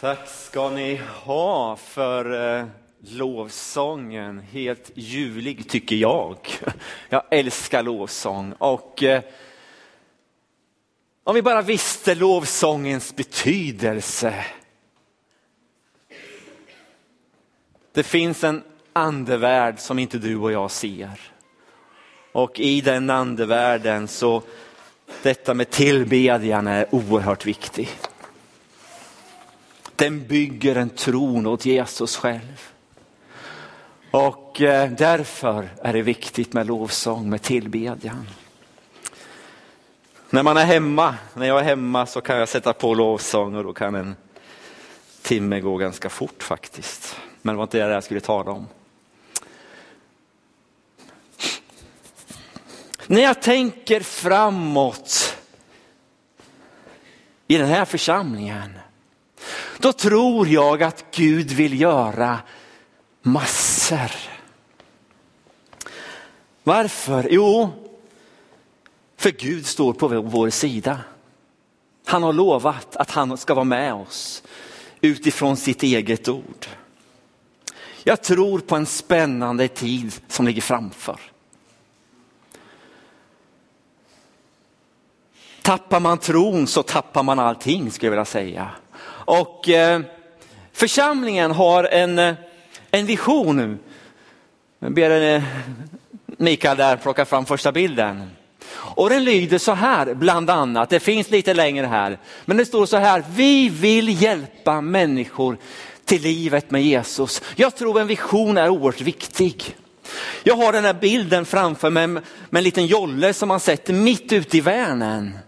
Tack ska ni ha för eh, lovsången. Helt ljuvlig tycker jag. Jag älskar lovsång. Och eh, om vi bara visste lovsångens betydelse. Det finns en andevärld som inte du och jag ser. Och i den andevärlden så detta med tillbedjan är oerhört viktigt. Den bygger en tron åt Jesus själv. Och eh, därför är det viktigt med lovsång, med tillbedjan. När man är hemma, när jag är hemma så kan jag sätta på lovsång och då kan en timme gå ganska fort faktiskt. Men det var inte det jag skulle tala om. När jag tänker framåt i den här församlingen då tror jag att Gud vill göra massor. Varför? Jo, för Gud står på vår sida. Han har lovat att han ska vara med oss utifrån sitt eget ord. Jag tror på en spännande tid som ligger framför. Tappar man tron så tappar man allting skulle jag vilja säga. Och eh, församlingen har en, eh, en vision nu. Jag ber eh, Mikael där plocka fram första bilden. Och den lyder så här bland annat, det finns lite längre här, men det står så här, vi vill hjälpa människor till livet med Jesus. Jag tror en vision är oerhört viktig. Jag har den här bilden framför mig med en liten jolle som man sätter mitt ute i Vänern.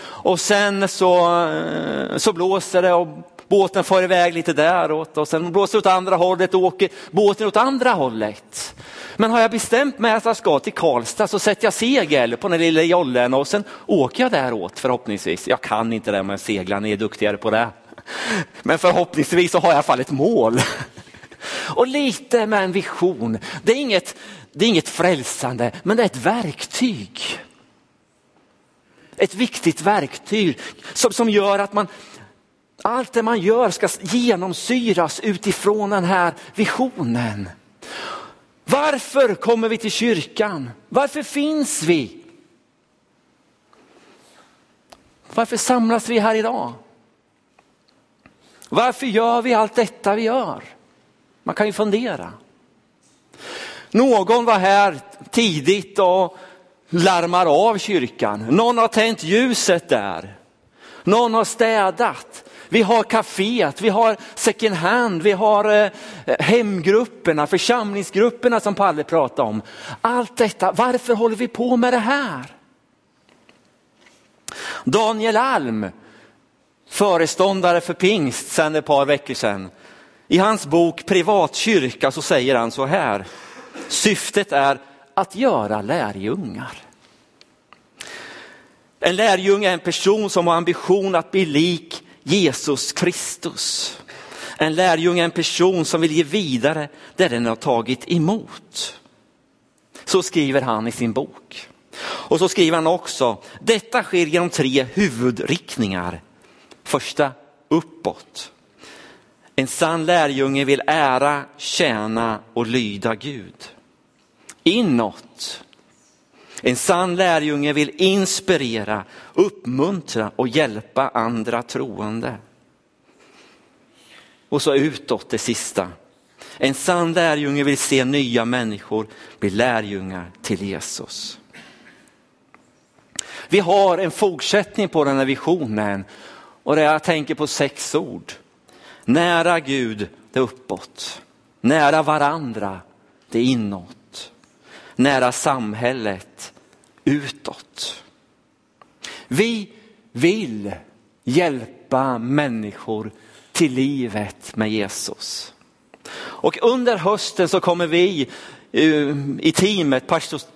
Och sen så, eh, så blåser det och båten far iväg lite däråt och sen blåser det åt andra hållet och åker båten åt andra hållet. Men har jag bestämt mig att jag ska till Karlstad så sätter jag segel på den lilla jollen och sen åker jag däråt förhoppningsvis. Jag kan inte det med segla, ni är duktigare på det. Men förhoppningsvis så har jag i alla fall ett mål. Och lite med en vision. Det är inget, det är inget frälsande, men det är ett verktyg ett viktigt verktyg som, som gör att man, allt det man gör ska genomsyras utifrån den här visionen. Varför kommer vi till kyrkan? Varför finns vi? Varför samlas vi här idag? Varför gör vi allt detta vi gör? Man kan ju fundera. Någon var här tidigt och larmar av kyrkan. Någon har tänt ljuset där. Någon har städat. Vi har kaféet, vi har second hand, vi har eh, eh, hemgrupperna, församlingsgrupperna som Palle pratade om. Allt detta, varför håller vi på med det här? Daniel Alm, föreståndare för pingst sedan ett par veckor sedan. I hans bok Privatkyrka så säger han så här. Syftet är att göra lärjungar. En lärjunge är en person som har ambition att bli lik Jesus Kristus. En lärjunge är en person som vill ge vidare det den har tagit emot. Så skriver han i sin bok. Och så skriver han också, detta sker genom tre huvudriktningar. Första, uppåt. En sann lärjunge vill ära, tjäna och lyda Gud inåt. En sann lärjunge vill inspirera, uppmuntra och hjälpa andra troende. Och så utåt det sista. En sann lärjunge vill se nya människor bli lärjungar till Jesus. Vi har en fortsättning på den här visionen och det jag tänker på sex ord. Nära Gud, det är uppåt. Nära varandra, det är inåt nära samhället, utåt. Vi vill hjälpa människor till livet med Jesus. Och under hösten så kommer vi eh, i teamet,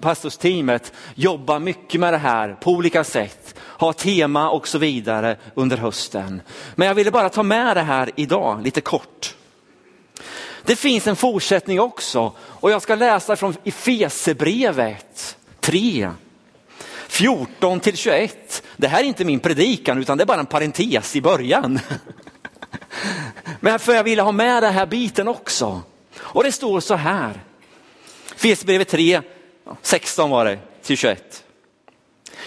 pastorsteamet, jobba mycket med det här på olika sätt. Ha tema och så vidare under hösten. Men jag ville bara ta med det här idag lite kort. Det finns en fortsättning också och jag ska läsa från Efesebrevet 3. 14 till 21. Det här är inte min predikan utan det är bara en parentes i början. Men för jag ville ha med den här biten också. Och det står så här. Efesierbrevet 3, 16 var det, till 21.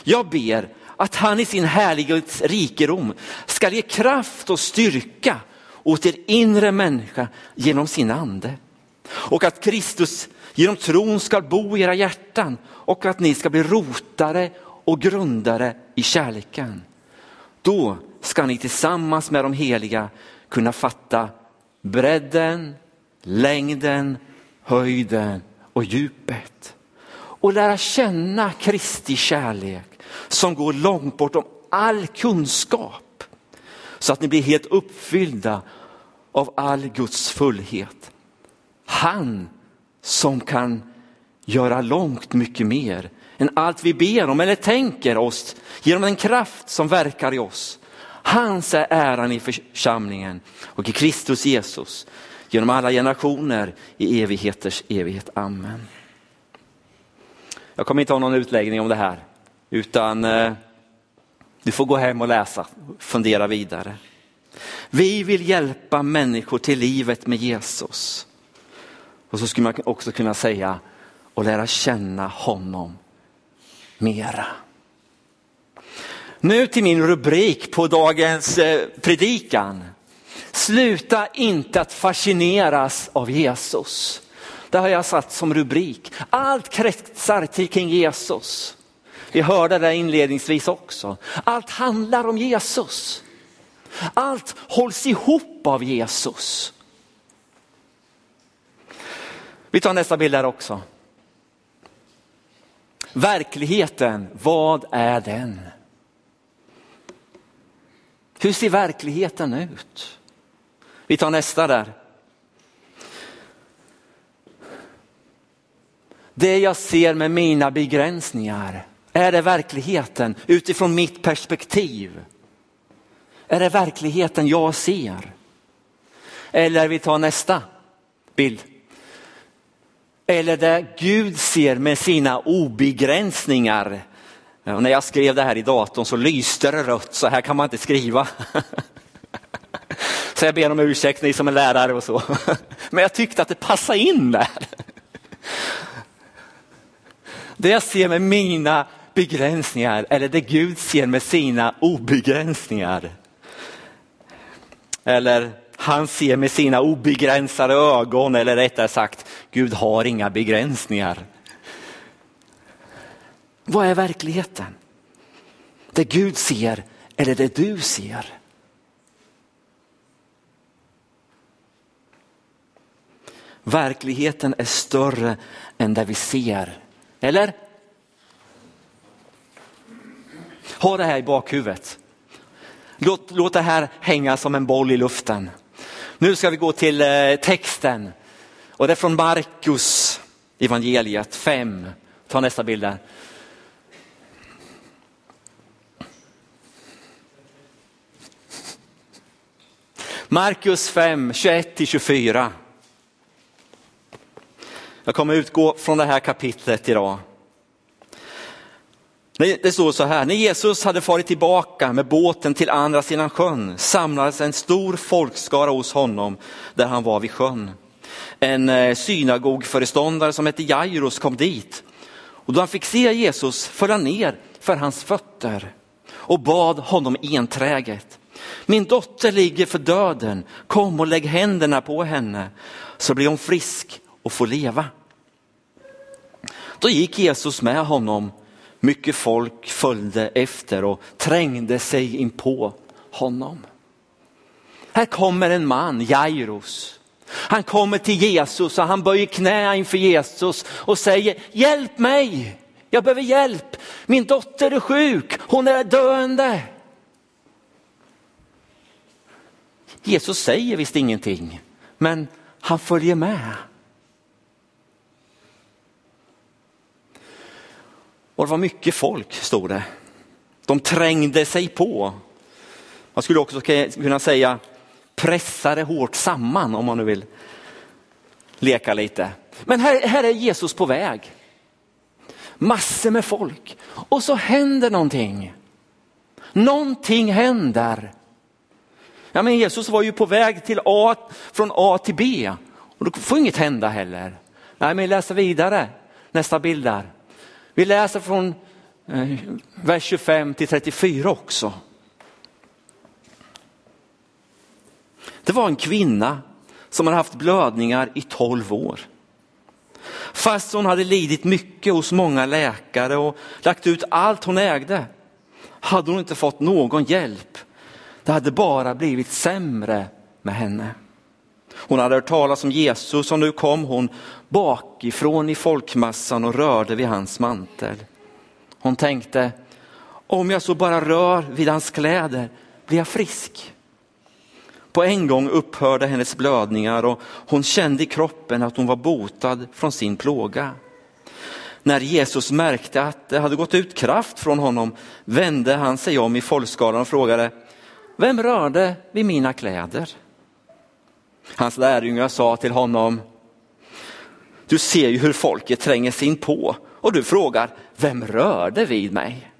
Jag ber att han i sin härlighets rikedom ska ge kraft och styrka åt er inre människa genom sin ande. Och att Kristus genom tron ska bo i era hjärtan och att ni ska bli rotare och grundare i kärleken. Då ska ni tillsammans med de heliga kunna fatta bredden, längden, höjden och djupet. Och lära känna Kristi kärlek som går långt bortom all kunskap. Så att ni blir helt uppfyllda av all Guds fullhet. Han som kan göra långt mycket mer än allt vi ber om eller tänker oss genom den kraft som verkar i oss. Hans är äran i församlingen och i Kristus Jesus genom alla generationer i evigheters evighet. Amen. Jag kommer inte ha någon utläggning om det här utan eh, du får gå hem och läsa, fundera vidare. Vi vill hjälpa människor till livet med Jesus. Och så skulle man också kunna säga och lära känna honom mera. Nu till min rubrik på dagens eh, predikan. Sluta inte att fascineras av Jesus. Det har jag satt som rubrik. Allt kretsar till kring Jesus. Vi hörde det inledningsvis också. Allt handlar om Jesus. Allt hålls ihop av Jesus. Vi tar nästa bild här också. Verkligheten, vad är den? Hur ser verkligheten ut? Vi tar nästa där. Det jag ser med mina begränsningar, är det verkligheten utifrån mitt perspektiv? Är det verkligheten jag ser? Eller vi tar nästa bild. Eller det Gud ser med sina obegränsningar. Och när jag skrev det här i datorn så lyste det rött, så här kan man inte skriva. Så jag ber om ursäkt ni som är lärare och så. Men jag tyckte att det passade in där. Det jag ser med mina begränsningar eller det Gud ser med sina obegränsningar. Eller han ser med sina obegränsade ögon, eller rättare sagt, Gud har inga begränsningar. Vad är verkligheten? Det Gud ser eller det du ser? Verkligheten är större än det vi ser. Eller? Ha det här i bakhuvudet. Låt, låt det här hänga som en boll i luften. Nu ska vi gå till eh, texten och det är från Markus evangeliet 5. Ta nästa bild där. Markus 5, 21-24. Jag kommer utgå från det här kapitlet idag. Det står så här, när Jesus hade farit tillbaka med båten till andra sidan sjön samlades en stor folkskara hos honom där han var vid sjön. En eh, synagogföreståndare som hette Jairus kom dit och då han fick se Jesus föll han ner för hans fötter och bad honom enträget. Min dotter ligger för döden, kom och lägg händerna på henne så blir hon frisk och får leva. Då gick Jesus med honom mycket folk följde efter och trängde sig in på honom. Här kommer en man, Jairus. Han kommer till Jesus och han böjer knä inför Jesus och säger hjälp mig, jag behöver hjälp. Min dotter är sjuk, hon är döende. Jesus säger visst ingenting, men han följer med. Och det var mycket folk, stod det. De trängde sig på. Man skulle också kunna säga pressade hårt samman om man nu vill leka lite. Men här, här är Jesus på väg. Massor med folk. Och så händer någonting. Någonting händer. Ja, men Jesus var ju på väg till A, från A till B och då får inget hända heller. Nej, men läsa vidare, nästa bild där. Vi läser från eh, vers 25 till 34 också. Det var en kvinna som hade haft blödningar i 12 år. Fast hon hade lidit mycket hos många läkare och lagt ut allt hon ägde hade hon inte fått någon hjälp. Det hade bara blivit sämre med henne. Hon hade hört talas om Jesus och nu kom hon bakifrån i folkmassan och rörde vid hans mantel. Hon tänkte, om jag så bara rör vid hans kläder blir jag frisk. På en gång upphörde hennes blödningar och hon kände i kroppen att hon var botad från sin plåga. När Jesus märkte att det hade gått ut kraft från honom vände han sig om i folkskalan och frågade, vem rörde vid mina kläder? Hans lärjungar sa till honom, du ser ju hur folket tränger sig in på och du frågar, vem rörde vid mig?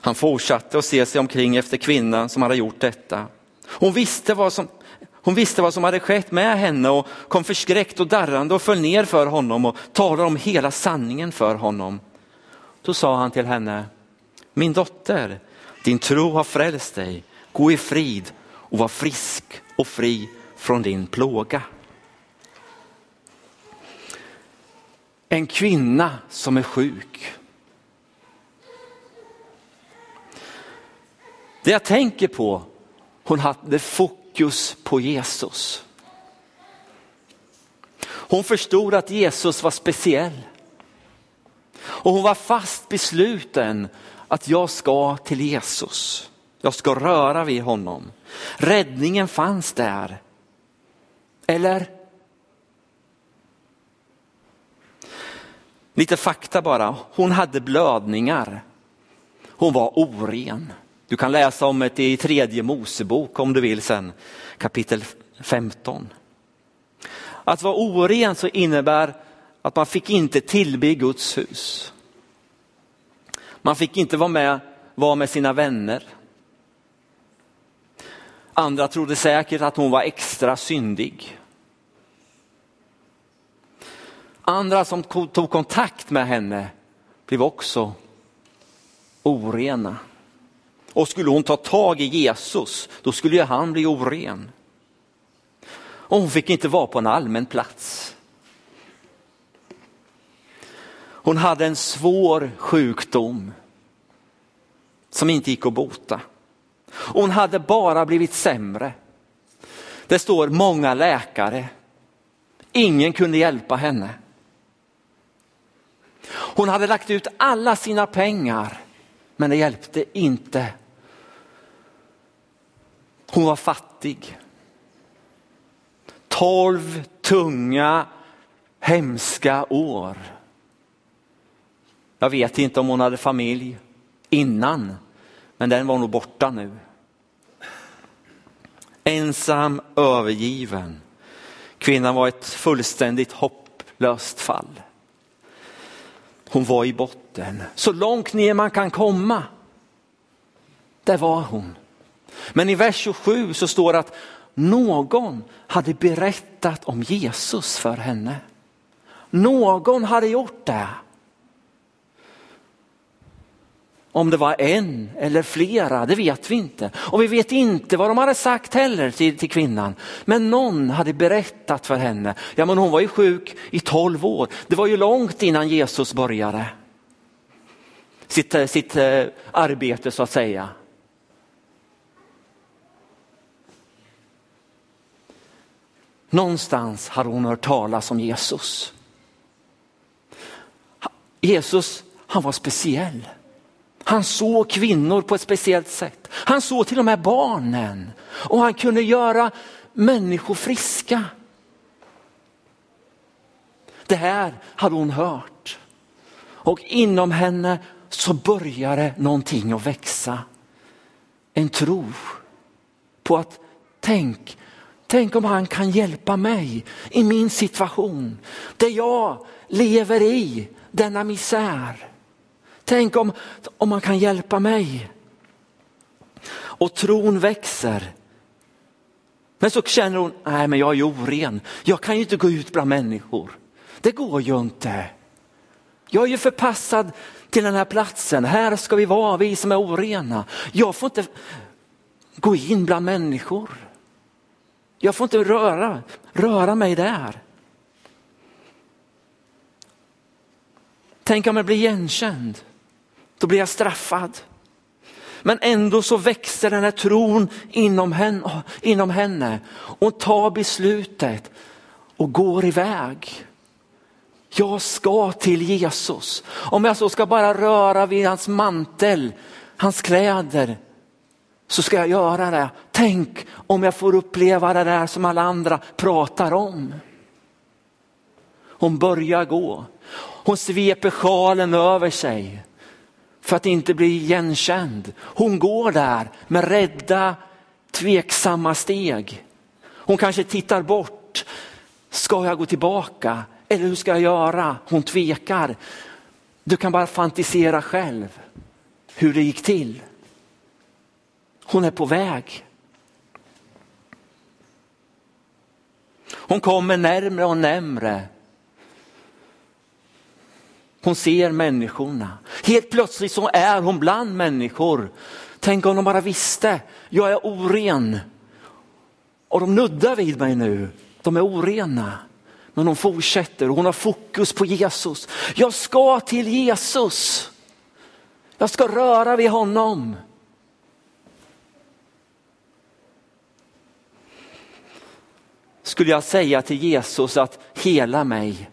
Han fortsatte att se sig omkring efter kvinnan som hade gjort detta. Hon visste vad som, hon visste vad som hade skett med henne och kom förskräckt och darrande och föll ner för honom och talade om hela sanningen för honom. Då sa han till henne, min dotter, din tro har frälst dig, gå i frid och var frisk och fri från din plåga. En kvinna som är sjuk. Det jag tänker på hon hade fokus på Jesus. Hon förstod att Jesus var speciell. Och hon var fast besluten att jag ska till Jesus. Jag ska röra vid honom. Räddningen fanns där. Eller? Lite fakta bara. Hon hade blödningar. Hon var oren. Du kan läsa om det i tredje Mosebok om du vill sen, kapitel 15. Att vara oren så innebär att man fick inte tillbe Guds hus. Man fick inte vara med, vara med sina vänner. Andra trodde säkert att hon var extra syndig. Andra som tog kontakt med henne blev också orena. Och skulle hon ta tag i Jesus, då skulle ju han bli oren. Och hon fick inte vara på en allmän plats. Hon hade en svår sjukdom som inte gick att bota hon hade bara blivit sämre. Det står många läkare. Ingen kunde hjälpa henne. Hon hade lagt ut alla sina pengar men det hjälpte inte. Hon var fattig. Tolv tunga, hemska år. Jag vet inte om hon hade familj innan, men den var nog borta nu. Ensam, övergiven. Kvinnan var ett fullständigt hopplöst fall. Hon var i botten, så långt ner man kan komma. Där var hon. Men i vers 27 så står det att någon hade berättat om Jesus för henne. Någon hade gjort det. Om det var en eller flera, det vet vi inte. Och vi vet inte vad de hade sagt heller till, till kvinnan. Men någon hade berättat för henne. Ja men hon var ju sjuk i tolv år. Det var ju långt innan Jesus började sitt, eh, sitt eh, arbete så att säga. Någonstans hade hon hört talas om Jesus. Jesus, han var speciell. Han såg kvinnor på ett speciellt sätt. Han såg till och med barnen och han kunde göra människor friska. Det här hade hon hört och inom henne så började någonting att växa. En tro på att tänk, tänk om han kan hjälpa mig i min situation där jag lever i denna misär. Tänk om, om man kan hjälpa mig. och tron växer. Men så känner hon, nej men jag är ju oren, jag kan ju inte gå ut bland människor. Det går ju inte. Jag är ju förpassad till den här platsen, här ska vi vara, vi som är orena. Jag får inte gå in bland människor. Jag får inte röra, röra mig där. Tänk om jag blir igenkänd, då blir jag straffad. Men ändå så växer den här tron inom henne, inom henne. Hon tar beslutet och går iväg. Jag ska till Jesus. Om jag så ska bara röra vid hans mantel, hans kläder, så ska jag göra det. Tänk om jag får uppleva det där som alla andra pratar om. Hon börjar gå. Hon sveper sjalen över sig för att inte bli igenkänd. Hon går där med rädda, tveksamma steg. Hon kanske tittar bort. Ska jag gå tillbaka eller hur ska jag göra? Hon tvekar. Du kan bara fantisera själv hur det gick till. Hon är på väg. Hon kommer närmre och närmre. Hon ser människorna. Helt plötsligt så är hon bland människor. Tänk om de bara visste, jag är oren. Och de nuddar vid mig nu, de är orena. Men hon fortsätter och hon har fokus på Jesus. Jag ska till Jesus. Jag ska röra vid honom. Skulle jag säga till Jesus att hela mig,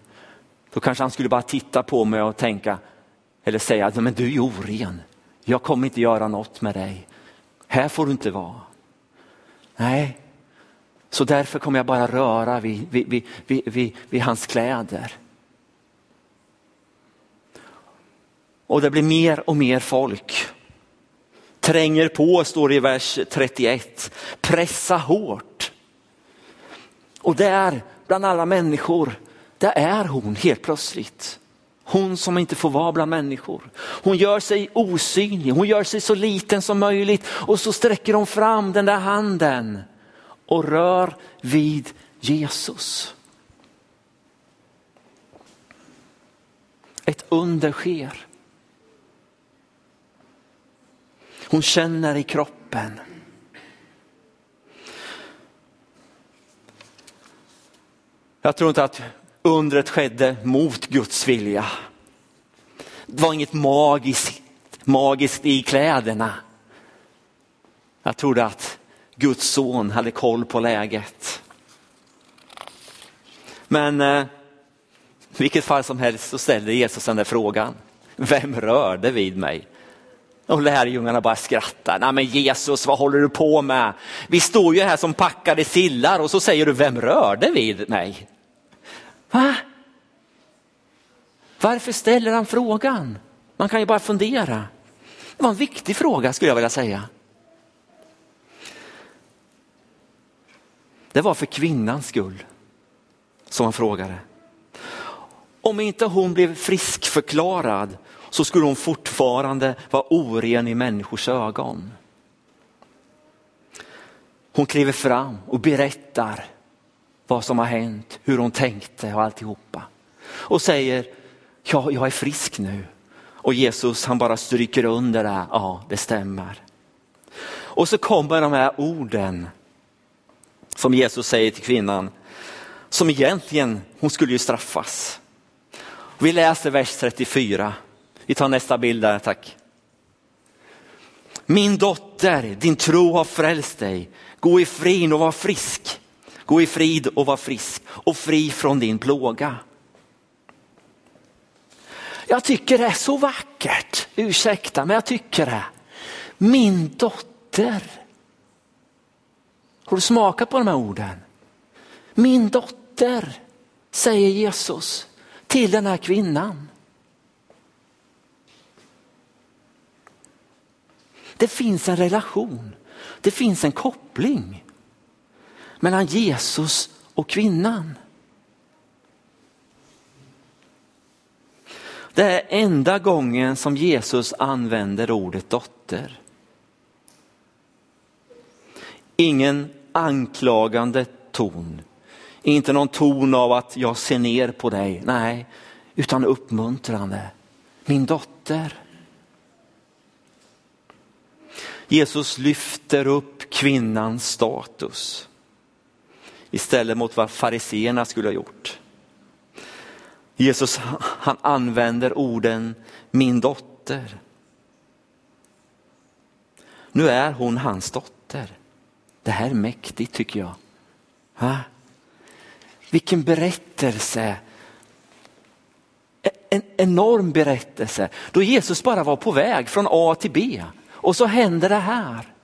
då kanske han skulle bara titta på mig och tänka, eller säga men du är oren. Jag kommer inte göra något med dig. Här får du inte vara. Nej, så därför kommer jag bara röra vid, vid, vid, vid, vid hans kläder. Och det blir mer och mer folk. Tränger på står det i vers 31. Pressa hårt. Och där bland alla människor, där är hon helt plötsligt. Hon som inte får vara bland människor. Hon gör sig osynlig, hon gör sig så liten som möjligt och så sträcker hon fram den där handen och rör vid Jesus. Ett under sker. Hon känner i kroppen. Jag tror inte att undret skedde mot Guds vilja. Det var inget magiskt, magiskt i kläderna. Jag trodde att Guds son hade koll på läget. Men eh, vilket fall som helst så ställde Jesus den där frågan. Vem rörde vid mig? Och lärjungarna bara skrattar. Nej men Jesus, vad håller du på med? Vi står ju här som packade sillar och så säger du, vem rörde vid mig? Va? Varför ställer han frågan? Man kan ju bara fundera. Det var en viktig fråga skulle jag vilja säga. Det var för kvinnans skull som han frågade. Om inte hon blev friskförklarad så skulle hon fortfarande vara oren i människors ögon. Hon kliver fram och berättar vad som har hänt, hur hon tänkte och alltihopa. Och säger, ja, jag är frisk nu. Och Jesus han bara stryker under det, ja det stämmer. Och så kommer de här orden som Jesus säger till kvinnan, som egentligen, hon skulle ju straffas. Vi läser vers 34. Vi tar nästa bild där, tack. Min dotter, din tro har frälst dig. Gå i frid och var frisk. Gå i frid och var frisk och fri från din plåga. Jag tycker det är så vackert, ursäkta men jag tycker det. Min dotter. Har du smakat på de här orden? Min dotter, säger Jesus till den här kvinnan. Det finns en relation, det finns en koppling mellan Jesus och kvinnan. Det är enda gången som Jesus använder ordet dotter. Ingen anklagande ton. Inte någon ton av att jag ser ner på dig. Nej, utan uppmuntrande. Min dotter. Jesus lyfter upp kvinnans status istället mot vad fariseerna skulle ha gjort. Jesus han använder orden min dotter. Nu är hon hans dotter. Det här är mäktigt tycker jag. Ha? Vilken berättelse. E-, en enorm berättelse. Då Jesus bara var på väg från A till B och så händer det här.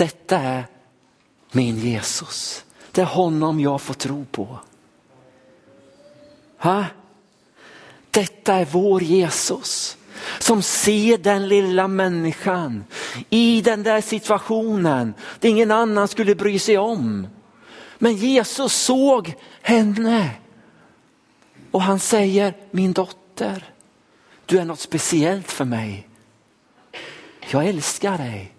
Detta är min Jesus. Det är honom jag får tro på. Ha? Detta är vår Jesus som ser den lilla människan i den där situationen det ingen annan skulle bry sig om. Men Jesus såg henne och han säger min dotter, du är något speciellt för mig. Jag älskar dig.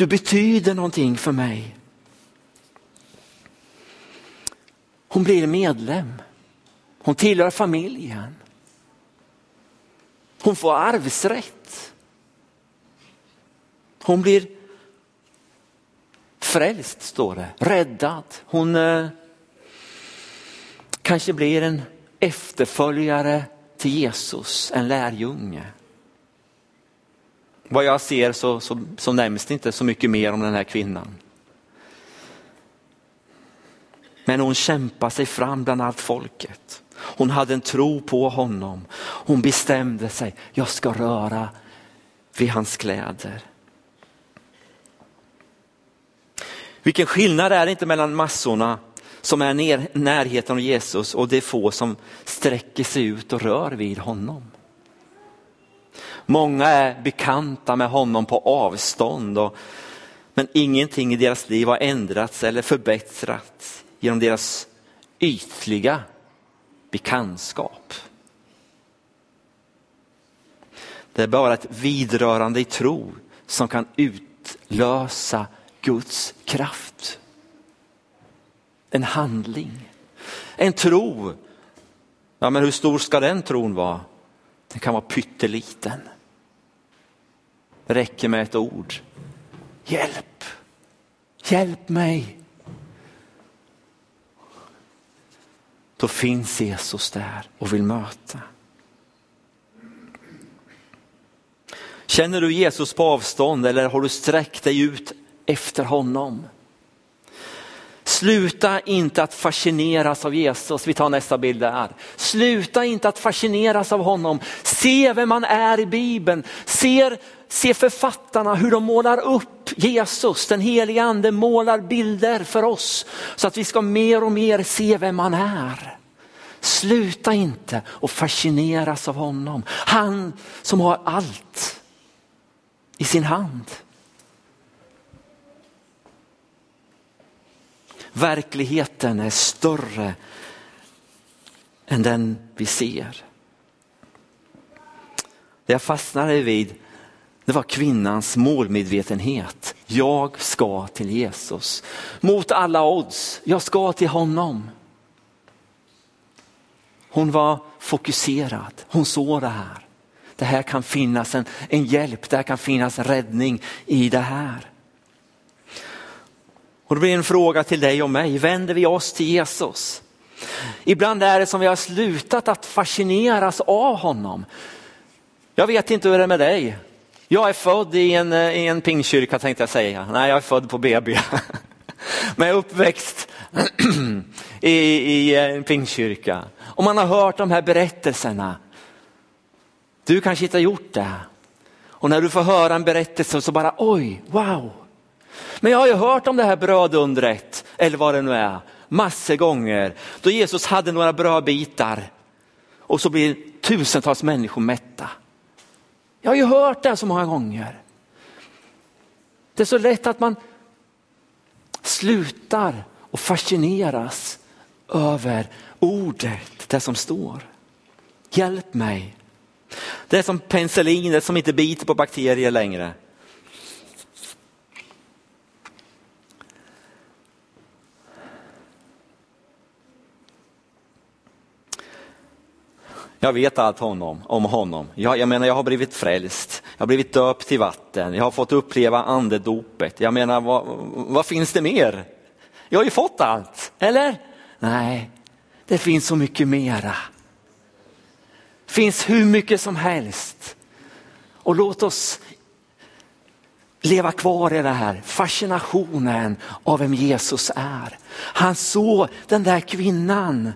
Du betyder någonting för mig. Hon blir medlem. Hon tillhör familjen. Hon får arvsrätt. Hon blir frälst står det, räddad. Hon eh, kanske blir en efterföljare till Jesus, en lärjunge. Vad jag ser så, så, så nämns det inte så mycket mer om den här kvinnan. Men hon kämpade sig fram bland allt folket. Hon hade en tro på honom. Hon bestämde sig, jag ska röra vid hans kläder. Vilken skillnad är det inte mellan massorna som är i närheten av Jesus och de få som sträcker sig ut och rör vid honom. Många är bekanta med honom på avstånd och, men ingenting i deras liv har ändrats eller förbättrats genom deras ytliga bekantskap. Det är bara ett vidrörande i tro som kan utlösa Guds kraft. En handling, en tro. Ja, men hur stor ska den tron vara? Den kan vara pytteliten. Räcker med ett ord. Hjälp, hjälp mig. Då finns Jesus där och vill möta. Känner du Jesus på avstånd eller har du sträckt dig ut efter honom? Sluta inte att fascineras av Jesus. Vi tar nästa bild där. Sluta inte att fascineras av honom. Se vem man är i Bibeln. Se, se författarna hur de målar upp Jesus. Den heliga ande målar bilder för oss så att vi ska mer och mer se vem han är. Sluta inte att fascineras av honom. Han som har allt i sin hand. Verkligheten är större än den vi ser. Det jag fastnade vid det var kvinnans målmedvetenhet. Jag ska till Jesus. Mot alla odds, jag ska till honom. Hon var fokuserad, hon såg det här. Det här kan finnas en, en hjälp, det här kan finnas räddning i det här. Och det blir en fråga till dig och mig, vänder vi oss till Jesus? Ibland är det som vi har slutat att fascineras av honom. Jag vet inte hur det är med dig. Jag är född i en, eh, i en pingkyrka tänkte jag säga. Nej, jag är född på BB. Men jag är uppväxt i, i eh, en pingkyrka. Och man har hört de här berättelserna. Du kanske inte har gjort det. Och när du får höra en berättelse så bara oj, wow. Men jag har ju hört om det här brödundret, eller vad det nu är, massor gånger. Då Jesus hade några brödbitar och så blir tusentals människor mätta. Jag har ju hört det så många gånger. Det är så lätt att man slutar och fascineras över ordet, det som står. Hjälp mig. Det är som penicillin, det som inte biter på bakterier längre. Jag vet allt honom, om honom. Jag, jag menar, jag har blivit frälst. Jag har blivit döpt till vatten. Jag har fått uppleva andedopet. Jag menar, vad, vad finns det mer? Jag har ju fått allt, eller? Nej, det finns så mycket mera. Det finns hur mycket som helst. Och låt oss leva kvar i det här fascinationen av vem Jesus är. Han såg den där kvinnan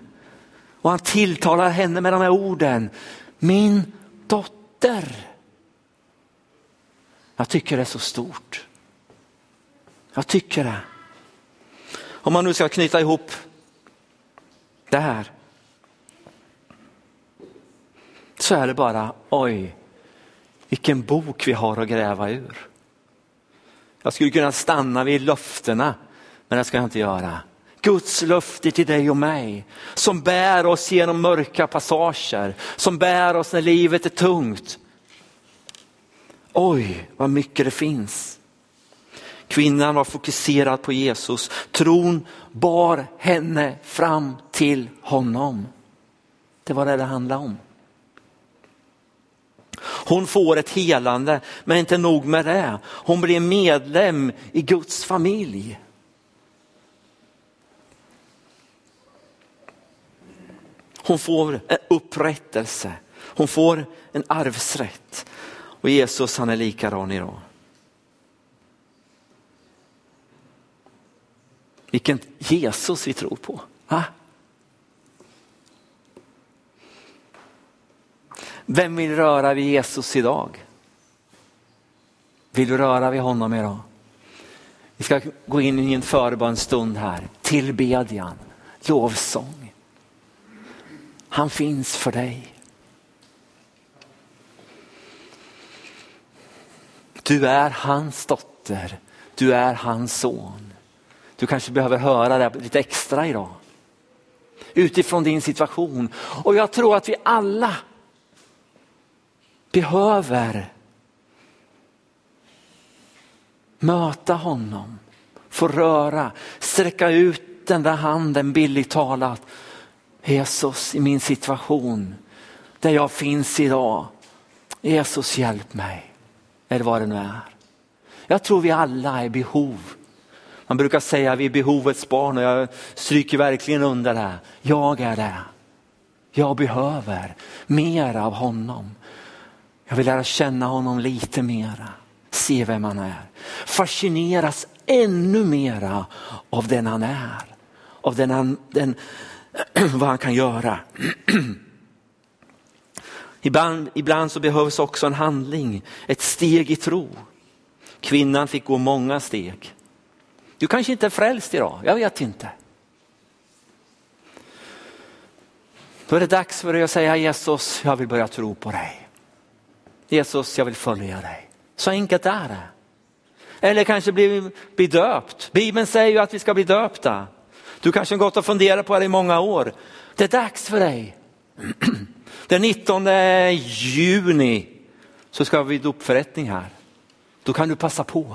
och han tilltalar henne med de här orden. Min dotter. Jag tycker det är så stort. Jag tycker det. Om man nu ska knyta ihop det här. Så är det bara, oj, vilken bok vi har att gräva ur. Jag skulle kunna stanna vid löftena, men det ska jag inte göra. Guds löfte till dig och mig som bär oss genom mörka passager, som bär oss när livet är tungt. Oj, vad mycket det finns. Kvinnan var fokuserad på Jesus. Tron bar henne fram till honom. Det var det det handlade om. Hon får ett helande, men inte nog med det. Hon blir medlem i Guds familj. Hon får en upprättelse. Hon får en arvsrätt. Och Jesus han är likadan idag. Vilken Jesus vi tror på. Va? Vem vill röra vid Jesus idag? Vill du röra vid honom idag? Vi ska gå in i en förbönstund här. Tillbedjan, lovsång. Han finns för dig. Du är hans dotter, du är hans son. Du kanske behöver höra det lite extra idag. Utifrån din situation. Och jag tror att vi alla behöver möta honom, få röra, sträcka ut den där handen billigt talat. Jesus i min situation där jag finns idag. Jesus hjälp mig. Eller vad det nu är. Jag tror vi alla är behov. Man brukar säga att vi är behovets barn och jag stryker verkligen under det. Jag är det. Jag behöver mer av honom. Jag vill lära känna honom lite mera, se vem han är. Fascineras ännu mera av den han är, av den han, den, vad han kan göra. Ibland, ibland så behövs också en handling, ett steg i tro. Kvinnan fick gå många steg. Du kanske inte är frälst idag, jag vet inte. Då är det dags för dig att säga Jesus, jag vill börja tro på dig. Jesus, jag vill följa dig. Så enkelt är det. Eller kanske bli, bli döpt. Bibeln säger ju att vi ska bli döpta. Du kanske har gått och funderat på det i många år. Det är dags för dig. Den 19 juni så ska vi dopförrättning här. Då kan du passa på.